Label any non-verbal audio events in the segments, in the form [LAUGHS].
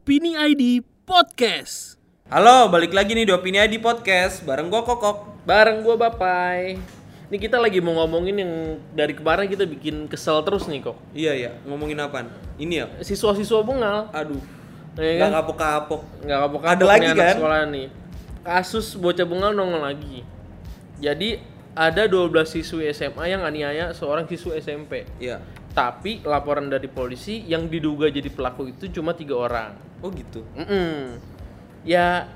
Opini ID Podcast. Halo, balik lagi nih di Opini ID Podcast bareng gua Kokok. Bareng gua Bapai. Ini kita lagi mau ngomongin yang dari kemarin kita bikin kesel terus nih kok. Iya ya, ngomongin apaan? Ini ya. Siswa-siswa bengal. Aduh. Ya Gak kan? kapok-kapok. Nggak kapok Ada lagi kan? sekolah nih. Kasus bocah bengal nongol lagi. Jadi ada 12 siswi SMA yang aniaya seorang siswa SMP. Iya. Tapi laporan dari polisi yang diduga jadi pelaku itu cuma tiga orang. Oh gitu. Mm-mm. Ya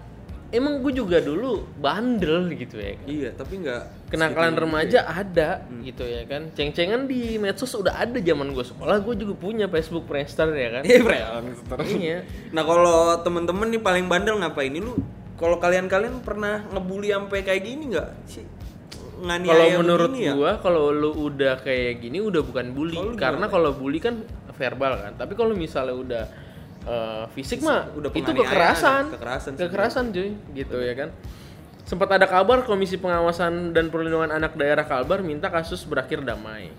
emang gue juga dulu bandel gitu ya. kan. Iya, tapi nggak Kenakalan remaja ya. ada gitu ya kan. Ceng-cengan di medsos udah ada zaman gue sekolah. Gue juga punya Facebook Friendster ya kan. Iya, Bre. iya. Nah, kalau temen-temen nih paling bandel ngapain? Ini lu kalau kalian-kalian pernah ngebully sampai kayak gini nggak sih? Nganiaya Kalau menurut ya? gua kalau lu udah kayak gini udah bukan bully lu karena kalau bully kan verbal kan. Tapi kalau misalnya udah eh, fisik mah udah itu kekerasan. kekerasan. Kekerasan cuy, gitu ya kan. Sempat ada kabar Komisi Pengawasan dan Perlindungan Anak Daerah Kalbar minta kasus berakhir damai.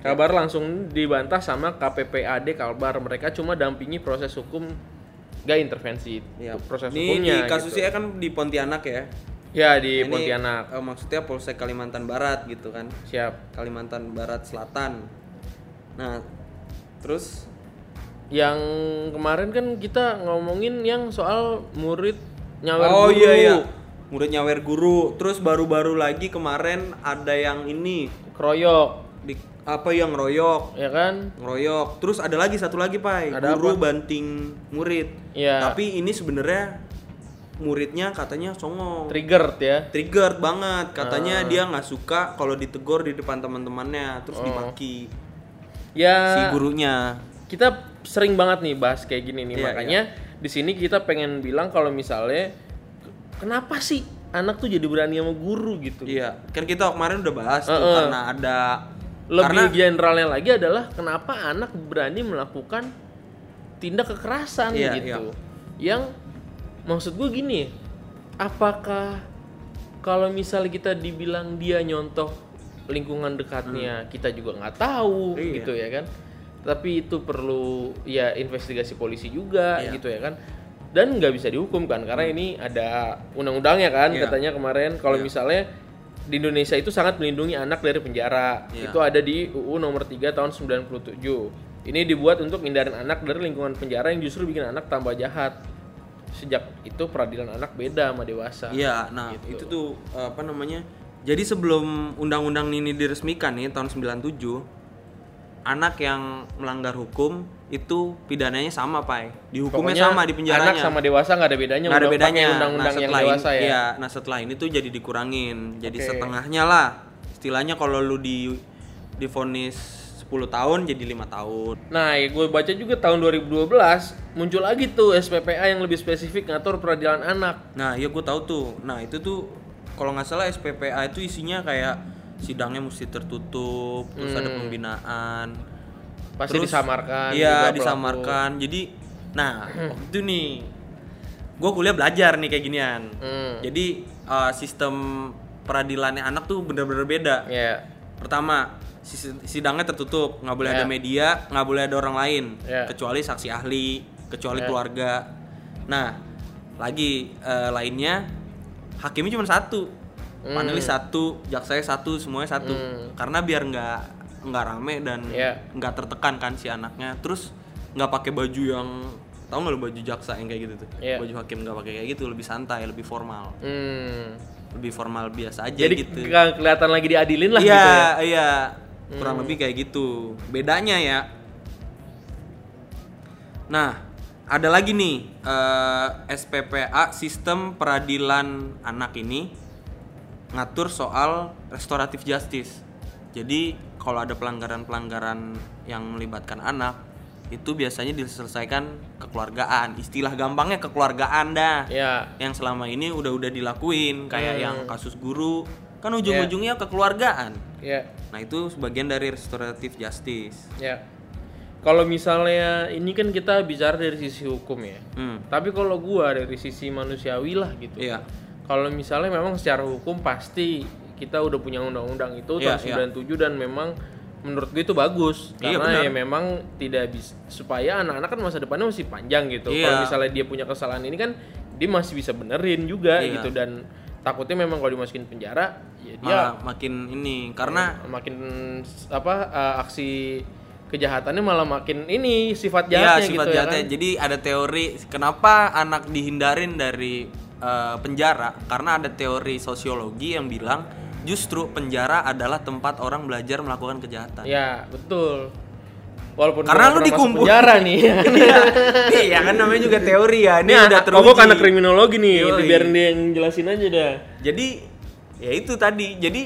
Kabar langsung dibantah sama KPPAD Kalbar. Mereka cuma dampingi proses hukum, gak intervensi Iya. proses Ini hukumnya. di kasusnya kan di Pontianak ya. Ya di Ini, Pontianak. eh, maksudnya Polsek Kalimantan Barat gitu kan. Siap. Kalimantan Barat Selatan. Nah, terus Yang kemarin kan kita ngomongin yang soal murid nyawer oh guru. iya iya. Murid nyawer guru. Terus baru-baru lagi kemarin ada yang ini Keroyok, di apa yang ngeroyok, ya kan? ngeroyok. Terus ada lagi satu lagi, Pai. Ada guru apa? banting murid. Iya. Tapi ini sebenarnya muridnya katanya songong. Triggered ya. Triggered banget. Katanya Ah. dia nggak suka kalau ditegur di depan teman-temannya, terus Oh. dimaki Ya si gurunya. kita sering banget nih bahas kayak gini nih Iya, makanya di sini kita pengen bilang kalau misalnya kenapa sih anak tuh jadi berani sama guru gitu Iya, kan kita kemarin udah bahas tuh Heeh. karena ada lebih karena generalnya lagi adalah kenapa anak berani melakukan tindak kekerasan Iya, gitu yang maksud gue gini apakah kalau misalnya kita dibilang dia nyontoh lingkungan dekatnya kita juga nggak tahu Hmm. Iya. gitu ya kan tapi itu perlu ya investigasi polisi juga Iya. gitu ya kan dan nggak bisa dihukum kan karena ini ada undang-undangnya kan Iya. katanya kemarin kalau Iya. misalnya di Indonesia itu sangat melindungi anak dari penjara. Iya. Itu ada di UU nomor 3 tahun 97. Ini dibuat untuk hindarin anak dari lingkungan penjara yang justru bikin anak tambah jahat. Sejak itu peradilan anak beda sama dewasa. Iya, nah Gitu. itu tuh apa namanya? Jadi sebelum undang-undang ini diresmikan nih tahun 97, anak yang melanggar hukum itu pidananya sama, Pai. Dihukumnya Pokoknya sama di penjaranya. Anak sama dewasa nggak ada bedanya. nggak ada bedanya. Undang-undang yang setelah dewasa ya. iya, nah setelah ini tuh jadi dikurangin. Jadi Oke. setengahnya lah. Istilahnya kalau lu di divonis 10 tahun jadi lima tahun. Nah, ya gue baca juga tahun 2012 muncul lagi tuh SPPA yang lebih spesifik ngatur peradilan anak. Nah, iya gue tahu tuh. Nah, itu tuh kalau nggak salah SPPA itu isinya kayak sidangnya mesti tertutup, terus ada Hmm. pembinaan. Pasti Terus- disamarkan. juga Iya, pelaku. disamarkan. Jadi, nah, waktu itu nih gue kuliah belajar nih kayak ginian. Hmm. Jadi uh, sistem peradilannya anak tuh bener-bener beda. Ya. Pertama, sidangnya tertutup, nggak boleh Ya. ada media, nggak boleh ada orang lain, Ya. kecuali saksi ahli, kecuali Ya. keluarga. Nah, lagi eh, lainnya hakimnya cuma satu, panelis satu, jaksanya satu, semuanya satu, Hmm. karena biar nggak nggak rame dan Ya. nggak tertekan kan si anaknya. Terus nggak pakai baju yang tahu nggak lo baju jaksa yang kayak gitu tuh, Ya. baju hakim nggak pakai kayak gitu, lebih santai, lebih formal, Hmm. lebih formal biasa aja Jadi gitu. ke- kelihatan lagi diadilin lah Iya, gitu ya. iya. Kurang Hmm. lebih kayak gitu. Bedanya ya. Nah, ada lagi nih eh, SPPA sistem peradilan anak ini ngatur soal restoratif justice. Jadi kalau ada pelanggaran-pelanggaran yang melibatkan anak itu biasanya diselesaikan kekeluargaan. Istilah gampangnya kekeluargaan dah Ya. yang selama ini udah-udah dilakuin kayak Hmm. yang kasus guru kan ujung-ujungnya kekeluargaan. Ya. Nah, itu sebagian dari restoratif justice. Ya. Kalau misalnya ini kan kita bicara dari sisi hukum ya. Hmm. Tapi kalau gua dari sisi manusiawi lah gitu. Iya. Kalau misalnya memang secara hukum pasti kita udah punya undang-undang itu Iya, tahun 97 dan memang menurut gue itu bagus Iya, karena benar. ya memang tidak bisa supaya anak-anak kan masa depannya masih panjang gitu. Iya. Kalau misalnya dia punya kesalahan ini kan dia masih bisa benerin juga Iya. gitu dan takutnya memang kalau dimasukin penjara ya dia Malah makin ini karena makin apa eh, aksi kejahatannya malah makin ini sifat Iya jahatnya sifat gitu jahatnya. ya kan. Jadi ada teori kenapa anak dihindarin dari eh, penjara karena ada teori sosiologi yang bilang justru penjara adalah tempat orang belajar melakukan kejahatan. Ya, betul. Walaupun Karena lu dikumpul- penjara nih. ya [LAUGHS] kan. Iya, iya kan namanya juga teori ya. Ini Ini udah teruji. Kobok anak kriminologi nih, Yoi. biarin dia yang jelasin aja dah. Jadi ya itu tadi. Jadi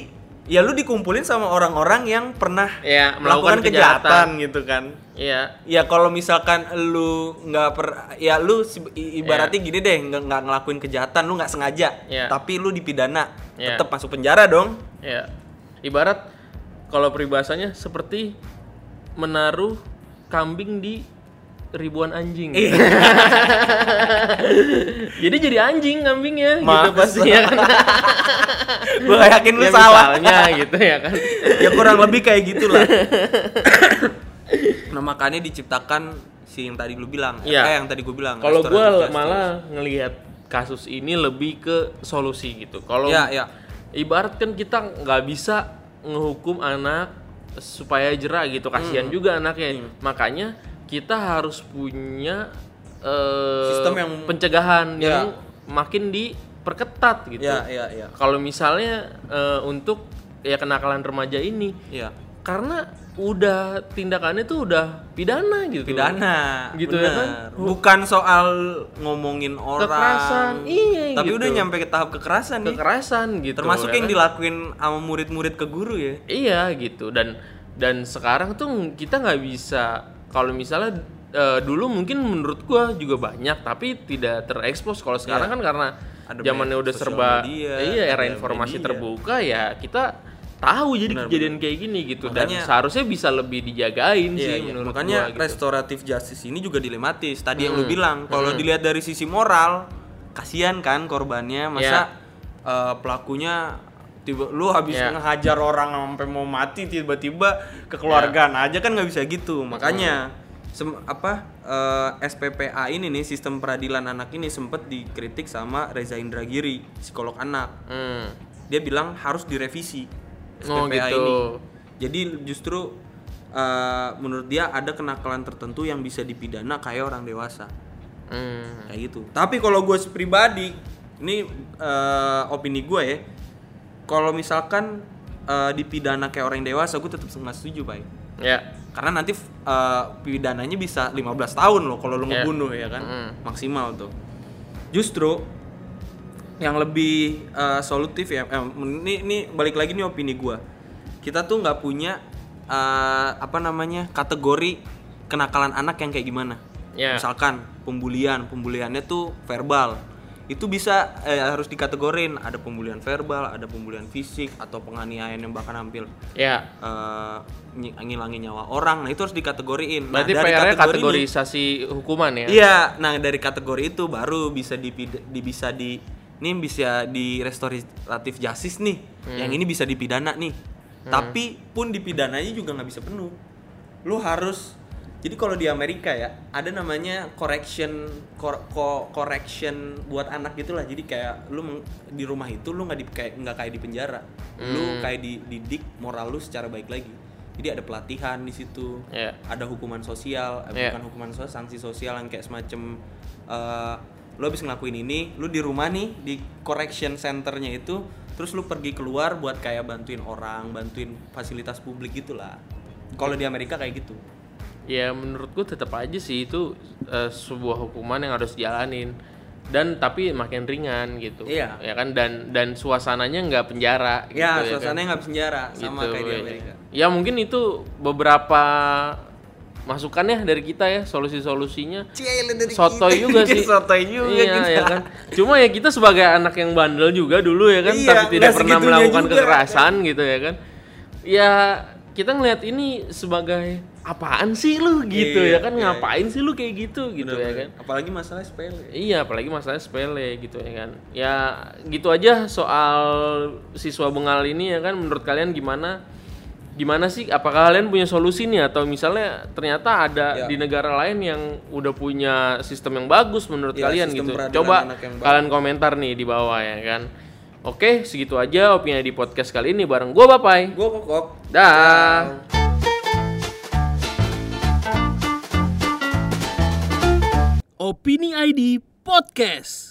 ya lu dikumpulin sama orang-orang yang pernah Ya, melakukan melakukan kejahatan, kejahatan. gitu kan. Iya. Ya kalau misalkan lu nggak per ya lu ibaratnya Iya. gini deh nggak nggak ngelakuin kejahatan lu nggak sengaja Iya. tapi lu dipidana Iya. tetap masuk penjara dong Ya. Ibarat kalau peribahasanya seperti menaruh kambing di ribuan anjing. Iya. [LAUGHS] jadi jadi anjing kambingnya gitu Masa? pasti ya kan. [LAUGHS] gue yakin lu Ya, salah misalnya gitu ya kan. ya kurang lebih kayak gitulah [LAUGHS] nah makanya diciptakan si yang tadi lu bilang Iya. eh yang tadi gue bilang Kalau gue malah ngelihat kasus ini lebih ke solusi gitu. Kalau ya ya ibarat kan kita nggak bisa ngehukum anak supaya jerah gitu kasihan Hmm. juga anaknya. Makanya kita harus punya eh, Sistem yang- pencegahan Ya. yang makin diperketat gitu. Ya ya ya. Kalau misalnya eh, untuk ya kenakalan remaja ini ya karena udah tindakannya tuh udah pidana gitu pidana Gitu ya kan? bukan soal ngomongin orang Kekerasan, iya tapi gitu. udah nyampe ke tahap kekerasan nih kekerasan gitu termasuk ya yang kan? dilakuin sama murid-murid ke guru ya Iya gitu dan dan sekarang tuh kita nggak bisa kalau misalnya eh, dulu mungkin menurut gua juga banyak tapi tidak terekspos kalau sekarang Iya. kan karena Ada zamannya udah serba media, iya era informasi media. terbuka ya kita tahu jadi Benar, kejadian kayak gini gitu dan Makanya- seharusnya bisa lebih dijagain Iya, sih iya. menurut makanya gua gitu. restoratif justice ini juga dilematis. Tadi yang lu Hmm. bilang, kalau Hmm. dilihat dari sisi moral, kasihan kan korbannya. Masa Iya. eh, pelakunya tiba lu habis Iya. ngehajar orang sampai mau mati tiba-tiba kekeluargaan Iya. aja kan nggak bisa gitu. Makanya sem- apa eh, SPPA ini nih sistem peradilan anak ini sempet dikritik sama Reza Indragiri, psikolog anak. Hmm. Dia bilang harus direvisi Oh, SPPA gitu. ini. Jadi justru uh, menurut dia ada kenakalan tertentu yang bisa dipidana kayak orang dewasa Hmm. kayak gitu. Tapi kalau gue pribadi, ini uh, opini gue ya. Kalau misalkan uh, dipidana kayak orang dewasa, gue tetap nggak setuju, pak. ya Karena nanti uh, pidananya bisa 15 tahun loh kalau lu Ya. ngebunuh ya kan, Mm. maksimal tuh. Justru yang lebih uh, solutif ya, eh, ini ini balik lagi nih opini gua. Kita tuh nggak punya uh, apa namanya kategori kenakalan anak yang kayak gimana. Ya. Misalkan pembulian, pembuliannya tuh verbal. Itu bisa eh, harus dikategorin ada pembulian verbal, ada pembulian fisik atau penganiayaan yang bahkan hampir ya eh, ny- ngilangin nyawa orang. Nah, itu harus dikategoriin. Nah, berarti dari PR-nya kategori ini- kategorisasi hukuman ya Iya, nah dari kategori itu baru bisa di, di bisa di ini bisa di restoratif justice nih. Hmm. Yang ini bisa dipidana nih. Tapi pun dipidananya juga nggak bisa penuh. Lu harus jadi kalau di Amerika ya ada namanya correction cor- co- correction buat anak gitulah. Jadi kayak lu meng- di rumah itu lu nggak di kayak nggak kayak di penjara. Lu Hmm. kayak dididik moral lu secara baik lagi. Jadi ada pelatihan di situ ya ada hukuman sosial eh, Iya. bukan hukuman sosial sanksi sosial yang kayak semacam eh lo habis ngelakuin ini lu di rumah nih di correction centernya itu terus lu pergi keluar buat kayak bantuin orang bantuin fasilitas publik gitulah kalau di Amerika kayak gitu Ya menurutku tetap aja sih itu eh, sebuah hukuman yang harus dijalanin dan tapi makin ringan gitu. Iya. Ya kan dan dan suasananya nggak penjara gitu ya ya suasananya kan? nggak penjara sama Gitu, kayak di ya. Amerika Ya mungkin itu beberapa masukannya dari kita ya solusi-solusinya. Sotoy kita. juga sih. [LAUGHS] Sotoy juga iya, kita. ya kan. Cuma ya kita sebagai anak yang bandel juga dulu ya kan, Iya, tapi tidak pernah melakukan juga. kekerasan gitu ya kan. Ya kita ngelihat ini sebagai apaan sih lu gitu Iya, ya kan iya, ngapain sih lu kayak gitu gitu ya kan. apalagi masalah sepele Iya, apalagi masalahnya sepele gitu ya kan. Ya gitu aja soal siswa bengal ini ya kan. Menurut kalian gimana? Gimana sih? Apakah kalian punya solusi nih atau misalnya ternyata ada Ya. di negara lain yang udah punya sistem yang bagus menurut Ya, kalian gitu? Coba kalian komentar nih di bawah ya kan. Oke, segitu aja opini di podcast kali ini bareng gua Bapai. Gue kokok. Dah. Opini ID Podcast.